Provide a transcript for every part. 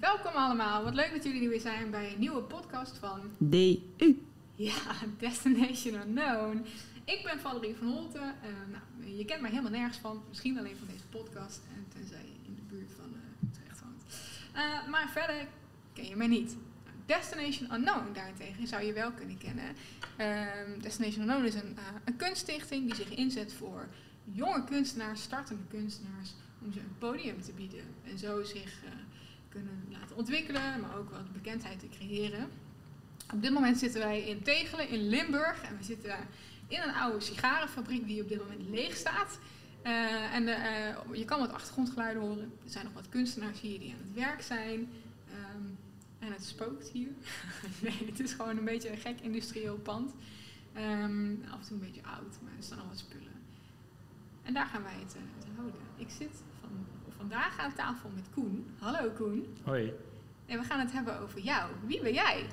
Welkom allemaal. Wat leuk dat jullie er weer zijn bij een nieuwe podcast van DU. ja, Destination Unknown. Ik ben Valerie van Holten. Eh, nou, je kent mij helemaal nergens van. Misschien alleen van deze podcast. En tenzij je in de buurt van eh, Utrecht woont. Eh, maar verder ken je mij niet. Destination Unknown daarentegen zou je wel kunnen kennen. Ehm, Destination Unknown is een, een kunststichting die zich inzet voor jonge kunstenaars, startende kunstenaars, om ze een podium te bieden. En zo zich kunnen laten ontwikkelen, maar ook wat bekendheid te creëren. Op dit moment zitten wij in Tegelen in Limburg en we zitten in een oude sigarenfabriek die op dit moment leeg staat. Eh, en de, eh, je kan wat achtergrondgeluiden horen. Er zijn nog wat kunstenaars hier die aan het werk zijn. Ehm, en het spookt hier. nee, het is gewoon een beetje een gek industrieel pand. Ehm, af en toe een beetje oud, maar er staan al wat spullen. En daar gaan wij het, eh, het houden. Ik zit vandaag aan tafel met Koen. Hallo Koen. Hoi. En we gaan het hebben over jou. Wie ben jij?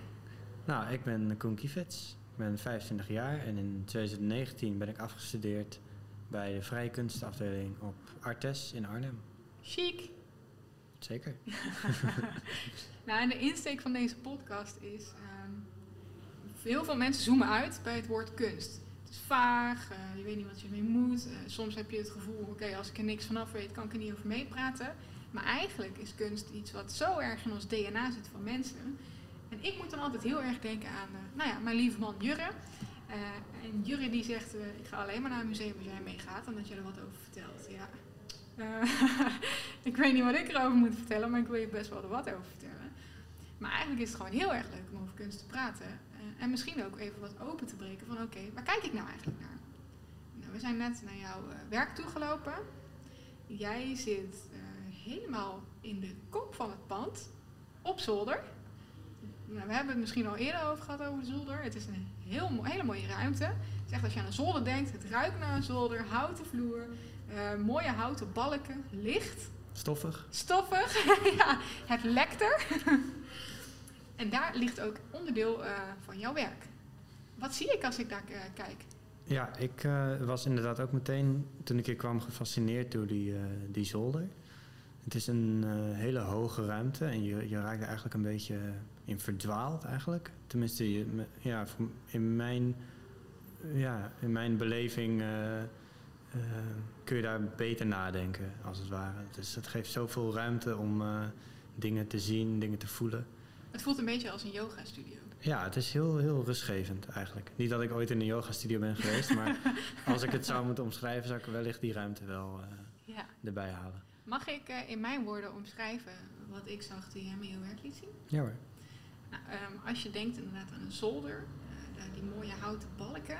Nou, ik ben Koen Kievets. Ik ben 25 jaar en in 2019 ben ik afgestudeerd bij de Vrije Kunstafdeling op Artes in Arnhem. Chic. Zeker. nou, en de insteek van deze podcast is... ehm, heel veel mensen zoomen uit bij het woord kunst. Vaag, eh, je weet niet wat je ermee moet. Eh, soms heb je het gevoel, oké, als ik er niks vanaf weet, kan ik er niet over meepraten. Maar eigenlijk is kunst iets wat zo erg in ons DNA zit van mensen. En ik moet dan altijd heel erg denken aan, eh, nou ja, mijn lieve man Jurre. En Jurre die zegt, ik ga alleen maar naar een museum als jij meegaat, omdat je er wat over vertelt. Ja. Ik weet niet wat ik erover moet vertellen, maar ik wil je best wel er wat over vertellen. Maar eigenlijk is het gewoon heel erg leuk om over kunst te praten. En misschien ook even wat open te breken van, oké, waar kijk ik nou eigenlijk naar? Nou, we zijn net naar jouw eh, werk toegelopen. Jij zit eh, helemaal in de kop van het pand, op zolder. Nou, we hebben het misschien al eerder over gehad over de zolder. Het is een heel, hele mooie ruimte. Het is echt als je aan een zolder denkt, het ruikt naar een zolder, houten vloer, eh, mooie houten balken, licht, Stoffig? stoffig, ja, het lekt er. en daar ligt ook onderdeel eh, van jouw werk. Wat zie ik als ik daar eh, kijk? Ja, ik eh, was inderdaad ook meteen, toen ik hier kwam, gefascineerd door die, die zolder. Het is een hele hoge ruimte en je, je raakt er eigenlijk een beetje in verdwaald eigenlijk. Tenminste, je, ja, in, mijn, ja, in mijn beleving kun je daar beter nadenken, als het ware. Dus het geeft zoveel ruimte om dingen te zien, dingen te voelen. Het voelt een beetje als een yoga studio. Ja, het is heel, heel rustgevend eigenlijk. Niet dat ik ooit in een yoga-studio ben geweest, maar als ik het zou moeten omschrijven, zou ik wellicht die ruimte wel eh, Ja. erbij halen. Mag ik eh, in mijn woorden omschrijven wat ik zag toen jij me jouw werk liet zien? Ja hoor. Nou, ehm, als je denkt inderdaad aan een zolder, eh, die mooie houten balken,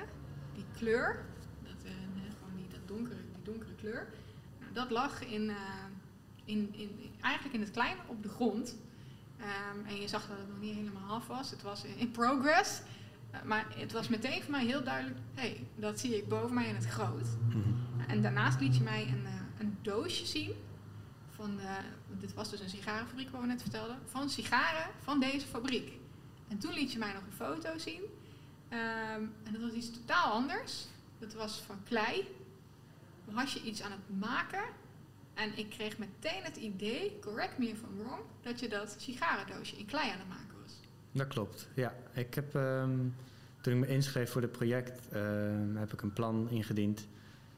die kleur, dat, gewoon die, dat donkere, die donkere kleur, nou, dat lag in, in, in, eigenlijk in het klein op de grond. Ehm, en je zag dat het nog niet helemaal af was, het was in, in progress. Eh, maar het was meteen voor mij heel duidelijk, hé, hey, dat zie ik boven mij in het groot. Mhm. En daarnaast liet je mij een, eh, een doosje zien. Van, dit was dus een sigarenfabriek waar we net vertelden. Van sigaren van deze fabriek. En toen liet je mij nog een foto zien. Ehm, en dat was iets totaal anders. Dat was van klei. Was je iets aan het maken. En ik kreeg meteen het idee, correct me if I'm wrong, dat je dat sigarendoosje in klei aan het maken was. Dat klopt, ja. Ik heb, ehm, toen ik me inschreef voor dit project, ehm, heb ik een plan ingediend.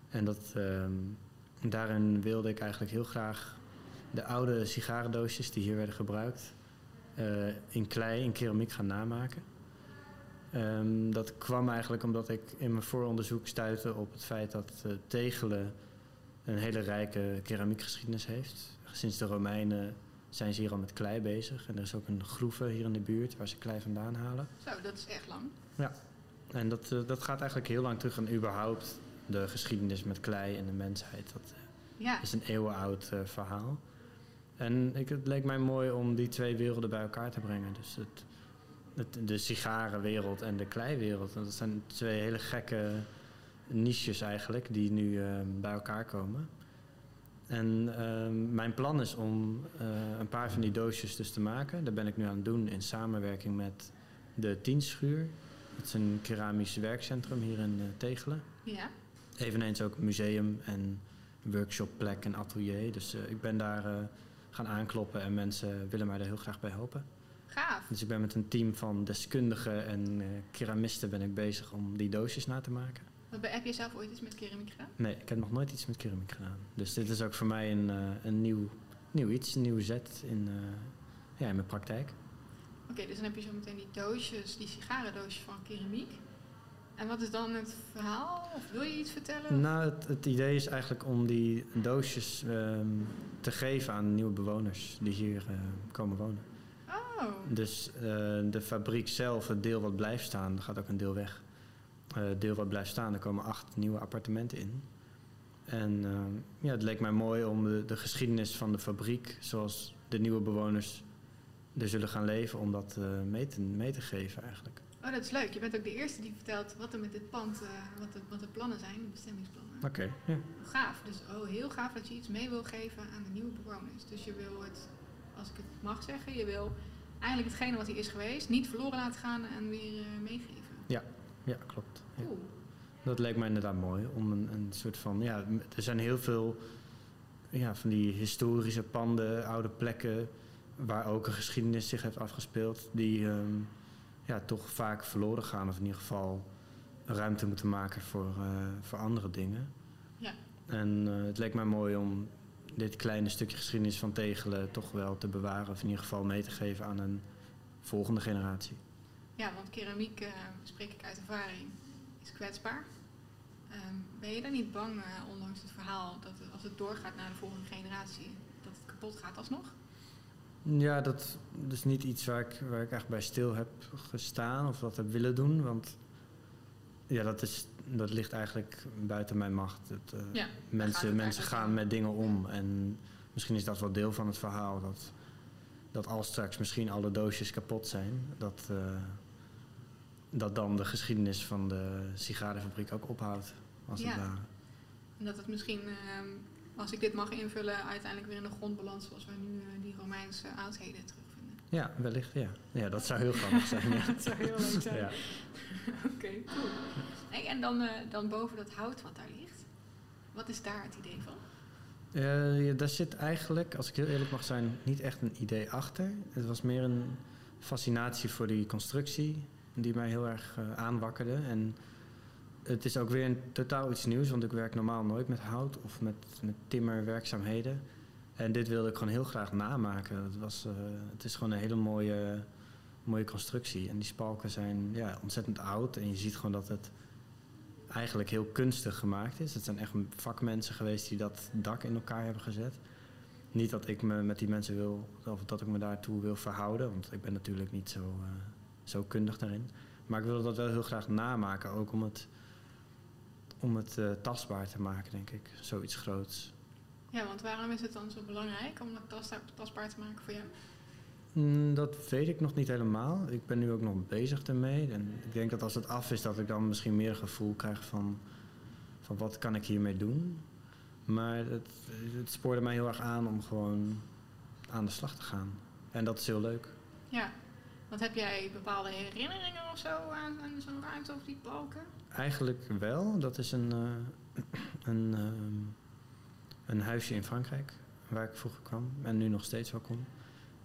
En dat, ehm, daarin wilde ik eigenlijk heel graag de oude sigarendoosjes die hier werden gebruikt, eh, in klei, in keramiek gaan namaken. Dat kwam eigenlijk omdat ik in mijn vooronderzoek stuitte op het feit dat eh, Tegelen een hele rijke keramiekgeschiedenis heeft. Sinds de Romeinen zijn ze hier al met klei bezig. En er is ook een groeve hier in de buurt waar ze klei vandaan halen. Zo, dat is echt lang. En dat, eh, dat gaat eigenlijk heel lang terug aan überhaupt de geschiedenis met klei en de mensheid. Dat eh, Ja, is een eeuwenoud eh, verhaal. En ik, het leek mij mooi om die twee werelden bij elkaar te brengen. Dus het, het, de sigarenwereld en de kleiwereld. En dat zijn twee hele gekke niches eigenlijk die nu eh, bij elkaar komen. En ehm, mijn plan is om eh, een paar van die doosjes dus te maken. Dat ben ik nu aan het doen in samenwerking met de Tienschuur. Dat is een keramisch werkcentrum hier in eh, Tegelen. ja. Eveneens ook museum en workshopplek en atelier. Dus eh, ik ben daar gaan aankloppen en mensen willen mij daar heel graag bij helpen. Gaaf. Dus ik ben met een team van deskundigen en keramisten ben ik bezig om die doosjes na te maken. Heb je zelf ooit iets met keramiek gedaan? Nee, ik heb nog nooit iets met keramiek gedaan. Dus dit is ook voor mij een, eh, een nieuw, nieuw iets, een nieuwe zet in, eh, ja, in mijn praktijk. Oké, dus dan heb je zo meteen die doosjes, die sigarendoosjes van keramiek. En wat is dan het verhaal? Of wil je iets vertellen? Nou, het, het idee is eigenlijk om die doosjes ehm, te geven aan nieuwe bewoners die hier eh, komen wonen. Oh, Dus de fabriek zelf, het deel wat blijft staan, gaat ook een deel weg. Eh, deel wat blijft staan, er komen acht nieuwe appartementen in. En ehm, ja, het leek mij mooi om de, de geschiedenis van de fabriek, zoals de nieuwe bewoners er zullen gaan leven, om dat eh, mee, te, mee te geven eigenlijk. oh, dat is leuk. Je bent ook de eerste die vertelt wat er met dit pand, eh, wat, de, wat de plannen zijn, de bestemmingsplannen. Oké, ja. Gaaf. Dus oh, heel gaaf dat je iets mee wil geven aan de nieuwe bewoners. Dus je wil het, als ik het mag zeggen, je wil eigenlijk hetgene wat hier is geweest niet verloren laten gaan en weer eh, meegeven. Ja klopt. Ja. Cool. Dat leek mij inderdaad mooi. Om een, een soort van. Ja, er zijn heel veel ja, van die historische panden, oude plekken. waar ook een geschiedenis zich heeft afgespeeld. die ehm, ja, toch vaak verloren gaan. of in ieder geval ruimte moeten maken voor, eh, voor andere dingen. Ja. En eh, het leek mij mooi om dit kleine stukje geschiedenis van Tegelen. toch wel te bewaren. of in ieder geval mee te geven aan een volgende generatie. Ja, want keramiek, eh, spreek ik uit ervaring, is kwetsbaar. Ehm, ben je dan niet bang, eh, ondanks het verhaal, dat het- als het doorgaat naar de volgende generatie, dat het kapot gaat alsnog? Ja, dat is niet iets waar ik, waar ik echt bij stil heb gestaan of wat heb willen doen. Want ja, dat, is, dat ligt eigenlijk buiten mijn macht. Het, eh, Ja, mensen mensen gaan om. met dingen om. En misschien is dat wel deel van het verhaal. Dat, dat als straks misschien alle doosjes kapot zijn, dat, dat dan de geschiedenis van de sigarenfabriek ook ophoudt. Als Ja. het ware. En dat het misschien, ehm, als ik dit mag invullen, uiteindelijk weer in de grondbalans zoals wij nu eh, die Romeinse oudheden terugvinden. Ja, wellicht. Ja. ja, dat zou heel grappig zijn. Ja. dat zou heel leuk zijn. Ja. Oké, cool. Hey, en dan, eh, dan boven dat hout wat daar ligt, wat is daar het idee van? Eh, ja, daar zit eigenlijk, als ik heel eerlijk mag zijn, niet echt een idee achter. Het was meer een fascinatie voor die constructie die mij heel erg eh, aanwakkerde. En het is ook weer een totaal iets nieuws, want ik werk normaal nooit met hout of met, timmerwerkzaamheden. En dit wilde ik gewoon heel graag namaken. Het, was, eh, het is gewoon een hele mooie, mooie constructie. En die spalken zijn ja, ontzettend oud. En je ziet gewoon dat het eigenlijk heel kunstig gemaakt is. Het zijn echt vakmensen geweest die dat dak in elkaar hebben gezet. Niet dat ik me met die mensen wil, of dat ik me daartoe wil verhouden, want ik ben natuurlijk niet zo, eh, zo kundig daarin. Maar ik wil dat wel heel graag namaken, ook om het, om het eh, tastbaar te maken, denk ik. Zoiets groots. Ja, want waarom is het dan zo belangrijk om dat tastbaar, tastbaar te maken voor jou? Mm, dat weet ik nog niet helemaal. Ik ben nu ook nog bezig ermee. En ik denk dat als het af is, dat ik dan misschien meer een gevoel krijg van, van wat kan ik hiermee doen. Maar het, het spoorde mij heel erg aan om gewoon aan de slag te gaan. En dat is heel leuk. Ja, want heb jij bepaalde herinneringen of zo aan, aan zo'n ruimte of die balken? Eigenlijk wel. Dat is een, eh, een, ehm, een huisje in Frankrijk waar ik vroeger kwam en nu nog steeds wel kom.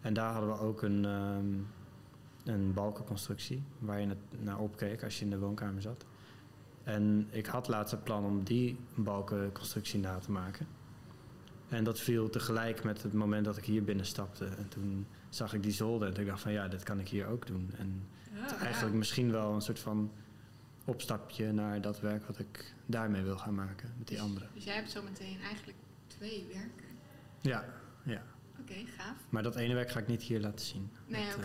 En daar hadden we ook een, ehm, een balkenconstructie waar je naar opkeek als je in de woonkamer zat. En ik had laatst het plan om die balkenconstructie na te maken. En dat viel tegelijk met het moment dat ik hier binnenstapte. En toen zag ik die zolder en toen dacht ik van ja, dit kan ik hier ook doen. En het is eigenlijk misschien wel een soort van opstapje naar dat werk wat ik daarmee wil gaan maken met die anderen. Dus jij hebt zo meteen eigenlijk twee werken. Ja, ja. Oké, gaaf. Maar dat ene werk ga ik niet hier laten zien. Nee, eh,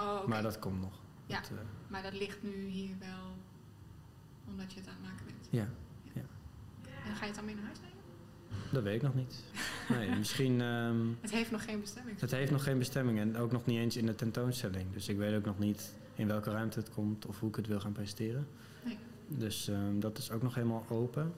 Oh, oké. Maar dat komt nog. Ja. Dat, eh, Maar dat ligt nu hier wel omdat je het aan het maken bent. ja, En ga je het dan mee naar huis nemen? Dat weet ik nog niet. Nee, misschien. ehm, Het heeft nog geen bestemming. het heeft nog geen bestemming en ook nog niet eens in de tentoonstelling. Dus ik weet ook nog niet in welke ruimte het komt of hoe ik het wil gaan presenteren. Nee. Dus ehm, dat is ook nog helemaal open.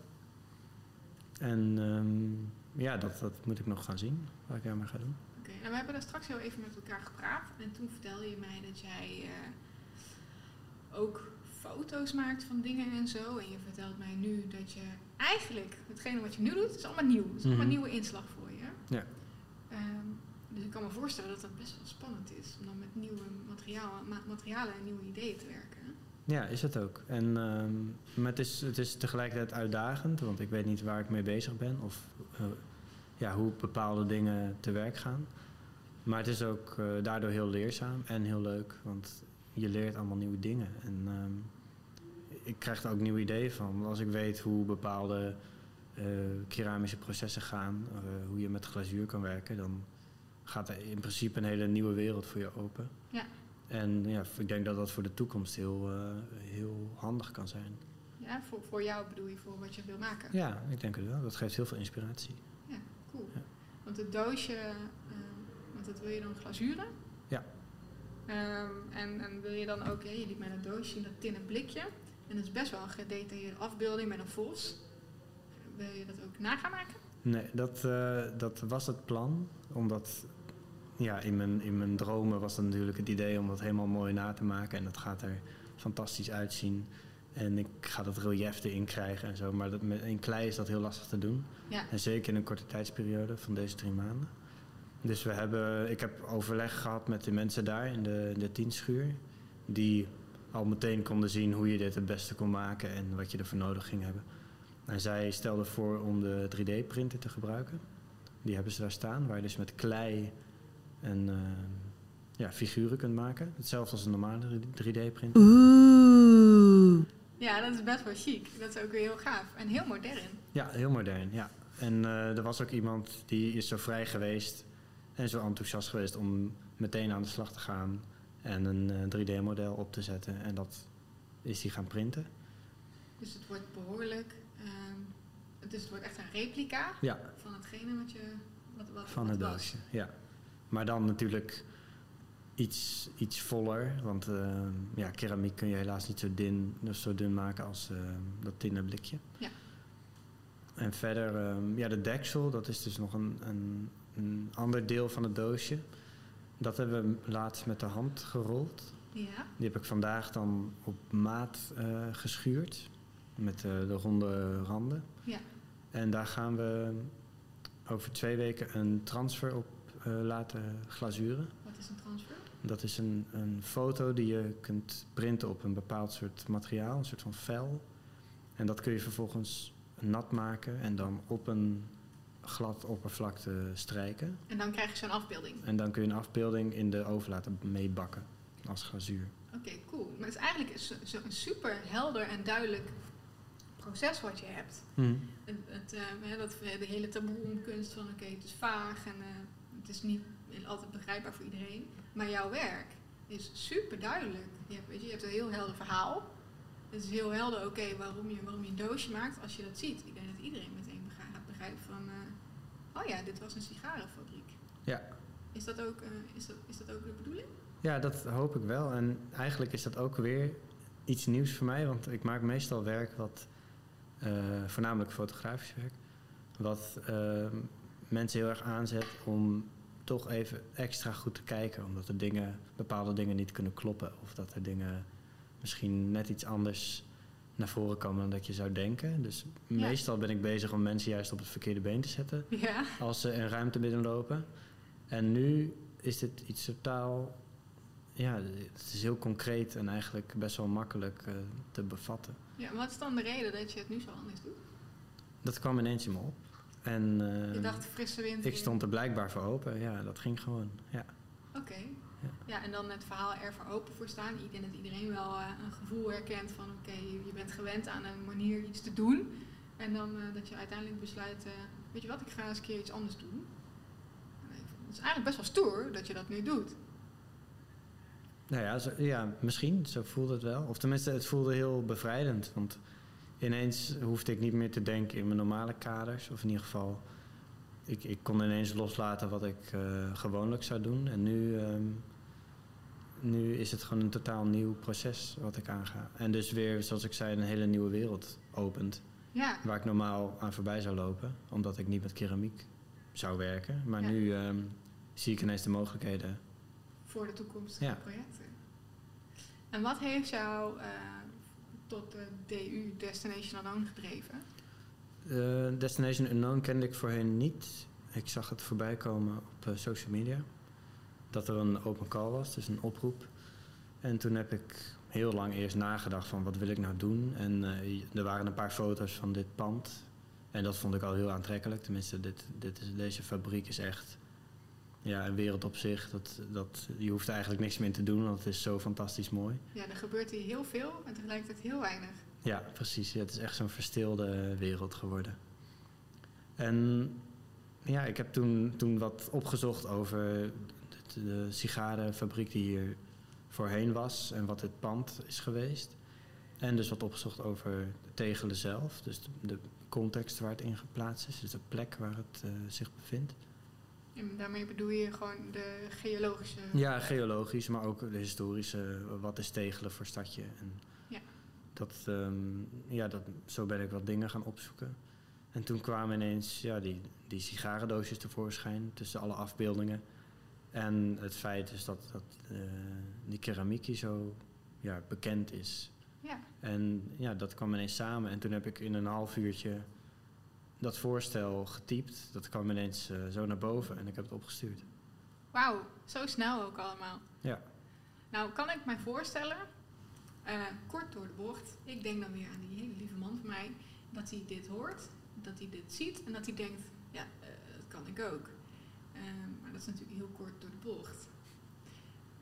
En ehm, ja, dat, dat moet ik nog gaan zien, wat ik daarmee ga doen. Oké, nou we hebben daar straks heel even met elkaar gepraat. En toen vertelde je mij dat jij eh, ook foto's maakt van dingen en zo. En je vertelt mij nu dat je eigenlijk hetgene wat je nu doet, is allemaal nieuw. Het is allemaal Mhm. nieuwe inslag voor je. Ja. Ehm, ik kan me voorstellen dat dat best wel spannend is om dan met nieuwe materiaal, ma- materialen en nieuwe ideeën te werken. Ja, is het ook. En, ehm, maar het is, het is tegelijkertijd uitdagend, want ik weet niet waar ik mee bezig ben of eh, ja, hoe bepaalde dingen te werk gaan. Maar het is ook eh, daardoor heel leerzaam en heel leuk, want je leert allemaal nieuwe dingen. En ehm, ik krijg er ook nieuwe ideeën van. Want Als ik weet hoe bepaalde eh, keramische processen gaan, eh, hoe je met glazuur kan werken, dan gaat er in principe een hele nieuwe wereld voor je open. Ja. En ja, ik denk dat dat voor de toekomst heel, eh, heel handig kan zijn. Ja, voor, voor jou bedoel je, voor wat je wil maken. Ja, ik denk het wel. Dat geeft heel veel inspiratie. Ja, cool. Ja. Want het doosje, eh, want dat wil je dan glazuren? Ja. Ehm, en, en wil je dan ook, je liet mij dat doosje zien, dat tinnen blikje. En dat is best wel een gedetailleerde afbeelding met een vos. Wil je dat ook na gaan maken? Nee, dat, eh, dat was het plan. Omdat ja, in, mijn, in mijn dromen was dat natuurlijk het idee om dat helemaal mooi na te maken. En dat gaat er fantastisch uitzien. En ik ga dat relief erin krijgen en zo. Maar dat, met, in klei is dat heel lastig te doen. Ja. En zeker in een korte tijdsperiode van deze drie maanden. Dus we hebben, ik heb overleg gehad met de mensen daar in de, in de tienschuur. Die al meteen konden zien hoe je dit het beste kon maken en wat je ervoor nodig ging hebben. En zij stelden voor om de 3D-printer te gebruiken. Die hebben ze daar staan, waar je dus met klei en eh, ja, figuren kunt maken. Hetzelfde als een normale 3D-printer. Ja, dat is best wel chic. Dat is ook weer heel gaaf. En heel modern. Ja, heel modern, ja. En eh, er was ook iemand die is zo vrij geweest en zo enthousiast geweest om meteen aan de slag te gaan en een 3D-model op te zetten. En dat is die gaan printen. Dus het wordt behoorlijk... ehm, dus het wordt echt een replica Ja, van hetgene wat je... Wat, wat, van wat het doosje. Ja. Maar dan natuurlijk iets, iets voller, want eh, ja, keramiek kun je helaas niet zo dun, dus zo dun maken als eh, dat tinnen blikje. Ja. En verder, ehm, ja, de deksel, dat is dus nog een, een, een ander deel van het doosje. Dat hebben we laatst met de hand gerold. Ja. Die heb ik vandaag dan op maat eh, geschuurd. Met eh, de ronde randen. Ja. En daar gaan we over twee weken een transfer op eh, laten glazuren. Wat is een transfer? Dat is een, een foto die je kunt printen op een bepaald soort materiaal, een soort van vel. En dat kun je vervolgens nat maken en dan op een glad oppervlakte strijken. En dan krijg je zo'n afbeelding. En dan kun je een afbeelding in de oven laten meebakken als glazuur. Oké, cool. Maar het is eigenlijk een, su- een super helder en duidelijk proces wat je hebt. Het, het, eh, dat, de hele taboe-kunst van oké, het is vaag en eh, het is niet altijd begrijpbaar voor iedereen. Maar jouw werk is super duidelijk. Je hebt, weet je, je hebt een heel helder verhaal. Het is heel helder, oké, waarom, je, waarom je een doosje maakt als je dat ziet. Ik denk dat iedereen meteen begrijpt, van, eh, oh ja, dit was een sigarenfabriek. Ja. Is dat ook, eh, is dat, is dat ook de bedoeling? Ja, dat hoop ik wel. En eigenlijk is dat ook weer iets nieuws voor mij, want ik maak meestal werk wat, eh, voornamelijk fotografisch werk, wat eh, mensen heel erg aanzet om toch even extra goed te kijken, omdat er dingen, bepaalde dingen niet kunnen kloppen of dat er dingen misschien net iets anders naar voren komen dan dat je zou denken. Dus Ja. meestal ben ik bezig om mensen juist op het verkeerde been te zetten Ja. als ze een ruimte binnenlopen. En nu is dit iets totaal. Ja, het is heel concreet en eigenlijk best wel makkelijk eh, te bevatten. ja. Wat is dan de reden dat je het nu zo anders doet? Dat kwam ineens in me op. En Je dacht frisse wind. ik stond er blijkbaar voor open. Ja, dat ging gewoon. Ja. Ja. en dan het verhaal er voor open voor staan. Ik denk dat iedereen wel eh, een gevoel herkent van oké, je, bent gewend aan een manier iets te doen. En dan eh, dat je uiteindelijk besluit, eh, weet je wat, ik ga eens een keer iets anders doen. Het is eigenlijk best wel stoer dat je dat nu doet. nou ja, zo, ja, misschien. Zo voelde het wel. Of tenminste, het voelde heel bevrijdend. Want ineens hoefde ik niet meer te denken in mijn normale kaders. Of in ieder geval, ik, ik kon ineens loslaten wat ik gewoonlijk zou doen. En nu, ehm, nu is het gewoon een totaal nieuw proces wat ik aanga. En dus weer, zoals ik zei, een hele nieuwe wereld opent. Ja, Waar ik normaal aan voorbij zou lopen, omdat ik niet met keramiek zou werken. Maar Ja. nu ehm, zie ik ineens de mogelijkheden. voor de toekomstige Ja. projecten. En wat heeft jou eh, tot de DU, Destination Unknown, gedreven? Eh, Destination Unknown kende ik voorheen niet. Ik zag het voorbij komen op eh, social media. Dat er een open call was, dus een oproep. En toen heb ik heel lang eerst nagedacht van wat wil ik nou doen. En eh, er waren een paar foto's van dit pand. En dat vond ik al heel aantrekkelijk. Tenminste, dit, dit is, deze fabriek is echt ja, een wereld op zich. Dat, dat, je hoeft eigenlijk niks meer te doen, want het is zo fantastisch mooi. Ja, er gebeurt hier heel veel en tegelijkertijd heel weinig. Ja, precies. Ja, het is echt zo'n verstilde wereld geworden. En ja, ik heb toen, toen wat opgezocht over de, sigarenfabriek die hier voorheen was en wat het pand is geweest. En dus wat opgezocht over de tegelen zelf, dus de, de context waar het in geplaatst is, dus de plek waar het uh, zich bevindt. En daarmee bedoel je gewoon de geologische... Ja, geologisch, maar ook de historische. Wat is Tegelen voor stadje? En ja. Dat, um, ja, dat, zo ben ik wat dingen gaan opzoeken. En toen kwamen ineens ja, die, die sigarendoosjes tevoorschijn tussen alle afbeeldingen. En het feit is dat, dat uh, die keramiek zo ja, bekend is. Ja. En ja, dat kwam ineens samen. En toen heb ik in een half uurtje dat voorstel getypt. Dat kwam ineens uh, zo naar boven en ik heb het opgestuurd. Wauw, zo snel ook allemaal. Ja. Nou, kan ik mij voorstellen, uh, kort door de bocht, ik denk dan weer aan die hele lieve man van mij, dat hij dit hoort, dat hij dit ziet en dat hij denkt, ja, dat kan ik ook. maar dat is natuurlijk heel kort door de bocht.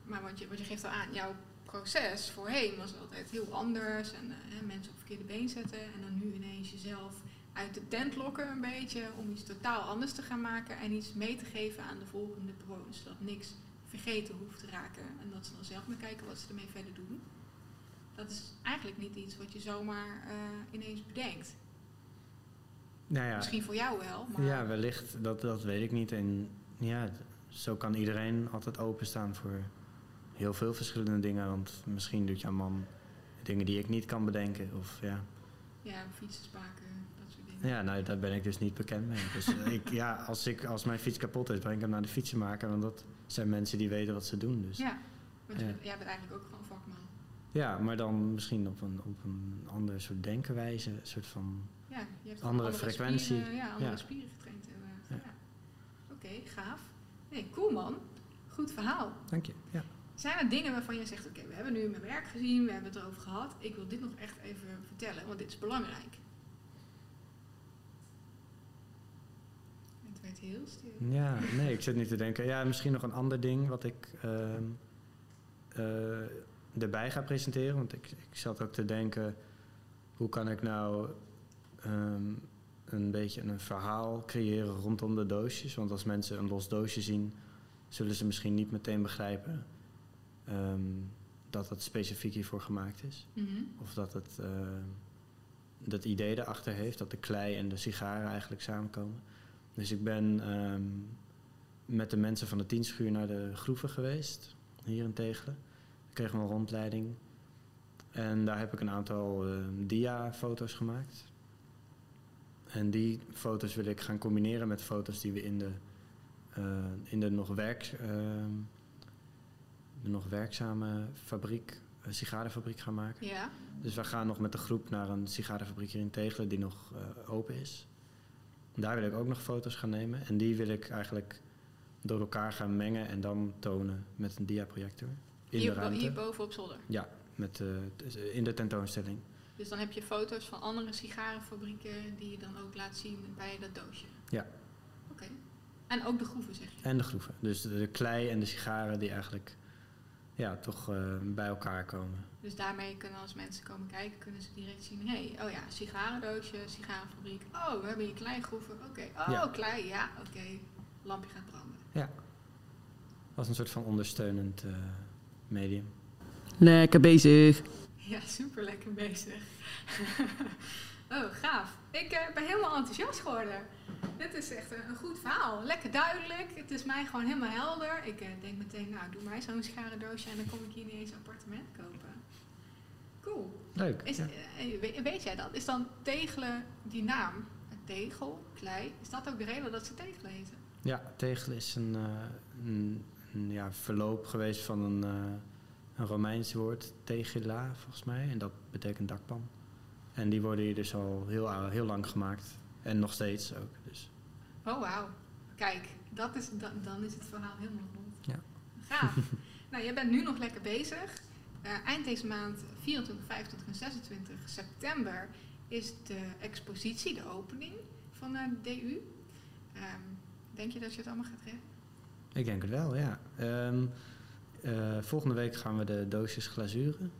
Maar wat je, wat je geeft al aan, jouw proces voorheen was altijd heel anders en mensen op verkeerde been zetten en dan nu ineens jezelf uit de tent lokken een beetje om iets totaal anders te gaan maken en iets mee te geven aan de volgende bewoners. Zodat niks vergeten hoeft te raken en dat ze dan zelf maar kijken wat ze ermee verder doen. Dat is eigenlijk niet iets wat je zomaar uh, ineens bedenkt. Nou ja, Misschien voor jou wel. Maar... Ja, wellicht. Dat, dat weet ik niet. En ja, zo kan iedereen altijd openstaan voor heel veel verschillende dingen. Want misschien doet jouw man dingen die ik niet kan bedenken. Of ja. Ja, fietsen spaken. Ja, nou, daar ben ik dus niet bekend mee. Dus ik, ja, als, ik, als mijn fiets kapot is, breng ik hem naar de fietsenmaker. Want dat zijn mensen die weten wat ze doen. Dus. Ja, want ja. jij bent eigenlijk ook gewoon vakman. Ja, maar dan misschien op een, op een andere soort denkenwijze. Een soort van ja, je hebt andere, andere frequentie. Spieren, ja, andere ja. spieren getraind inderdaad. Ja. Oké, okay, gaaf. Nee, cool man. Goed verhaal. Dank je. Ja. Zijn er dingen waarvan je zegt, oké, okay, we hebben nu mijn werk gezien, we hebben het erover gehad. Ik wil dit nog echt even vertellen, want dit is belangrijk. heel stil. Ja, nee, ik zit niet te denken. Ja, misschien nog een ander ding wat ik uh, uh, erbij ga presenteren. Want ik, ik zat ook te denken, hoe kan ik nou um, een beetje een verhaal creëren rondom de doosjes? Want als mensen een los doosje zien, zullen ze misschien niet meteen begrijpen um, dat het specifiek hiervoor gemaakt is. Mm -hmm. Of dat het uh, dat idee erachter heeft, dat de klei en de sigaren eigenlijk samenkomen. Dus ik ben um, met de mensen van de tienschuur naar de groeven geweest, hier in Tegelen. Ik kreeg een rondleiding. En daar heb ik een aantal uh, dia-foto's gemaakt. En die foto's wil ik gaan combineren met foto's die we in de, uh, in de, nog, werk, uh, de nog werkzame fabriek, een sigarenfabriek gaan maken. Ja. Dus we gaan nog met de groep naar een sigarenfabriek hier in Tegelen die nog uh, open is. Daar wil ik ook nog foto's gaan nemen. En die wil ik eigenlijk door elkaar gaan mengen en dan tonen met een diaprojector. In hier, de ruimte. hier boven op zolder? Ja, met, in de tentoonstelling. Dus dan heb je foto's van andere sigarenfabrieken die je dan ook laat zien bij dat doosje? Ja. Oké. Okay. En ook de groeven, zeg je? En de groeven. Dus de, de klei en de sigaren die eigenlijk ja, toch uh, bij elkaar komen. Dus daarmee kunnen als mensen komen kijken, kunnen ze direct zien... hé, hey, oh ja, sigarendoosje, sigarenfabriek. Oh, we hebben hier kleigroeven. Oké, okay. oh, ja. klei, ja, oké. Okay. Lampje gaat branden. Ja. Als een soort van ondersteunend uh, medium. Lekker bezig. Ja, super lekker bezig. oh, gaaf. Ik uh, ben helemaal enthousiast geworden. Dit is echt een, een, goed verhaal. Lekker duidelijk. Het is mij gewoon helemaal helder. Ik uh, denk meteen, nou, doe mij zo'n sigarendoosje en dan kom ik hier ineens een appartement kopen. Cool. Leuk. Is, ja. uh, weet, weet, jij dat? Is dan tegelen die naam, tegel, klei, is dat ook de reden dat ze tegelen heten? Ja, tegel is een, een, een ja, verloop geweest van een, een Romeins woord, tegela, volgens mij. En dat betekent dakpan. En die worden hier dus al heel, heel lang gemaakt. En nog steeds ook. Dus. Oh, wauw. Kijk, dat is, da, dan is het verhaal helemaal rond. Ja. gaaf. nou, jij bent nu nog lekker bezig. Eh, eind deze maand, 24, 25 en 26 september, is de expositie, de opening van eh, de DU. Ehm, denk je dat je het allemaal gaat redden? Ik denk het wel, ja. Ehm, eh, volgende week gaan we de doosjes glazuren.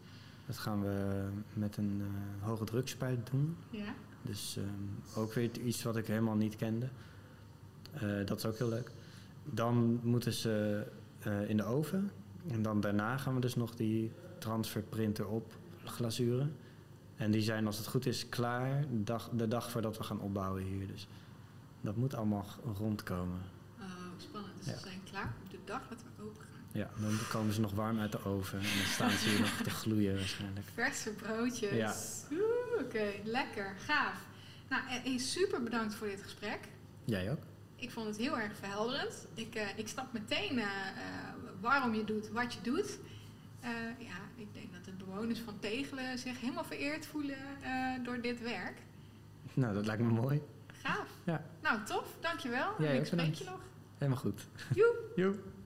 Dat gaan we met een eh, hoge drukspuit doen. Ja. Dus ehm, ook weer iets wat ik helemaal niet kende. Eh, dat is ook heel leuk. Dan moeten ze eh, in de oven. En dan daarna gaan we dus nog die transferprinter op glazuren. En die zijn, als het goed is, klaar de dag, de dag voordat we gaan opbouwen hier. Dus dat moet allemaal rondkomen. Oh, spannend. Dus Ja. ze zijn klaar op de dag dat we open. Ja, dan komen ze nog warm uit de oven. En dan staan ze hier nog te gloeien waarschijnlijk. Verse broodjes. Ja. Oké, lekker. Gaaf. Nou, eh, eh, super bedankt voor dit gesprek. Jij ook? Ik vond het heel erg verhelderend. Ik, eh, ik snap meteen waarom je doet wat je doet. Ja, ik denk dat de bewoners van Tegelen zich helemaal vereerd voelen door dit werk. Nou, dat lijkt me mooi. Gaaf. Ja. Nou, tof. Dankjewel. Jij en ik spreek je nog. Helemaal goed. Joep. Joep.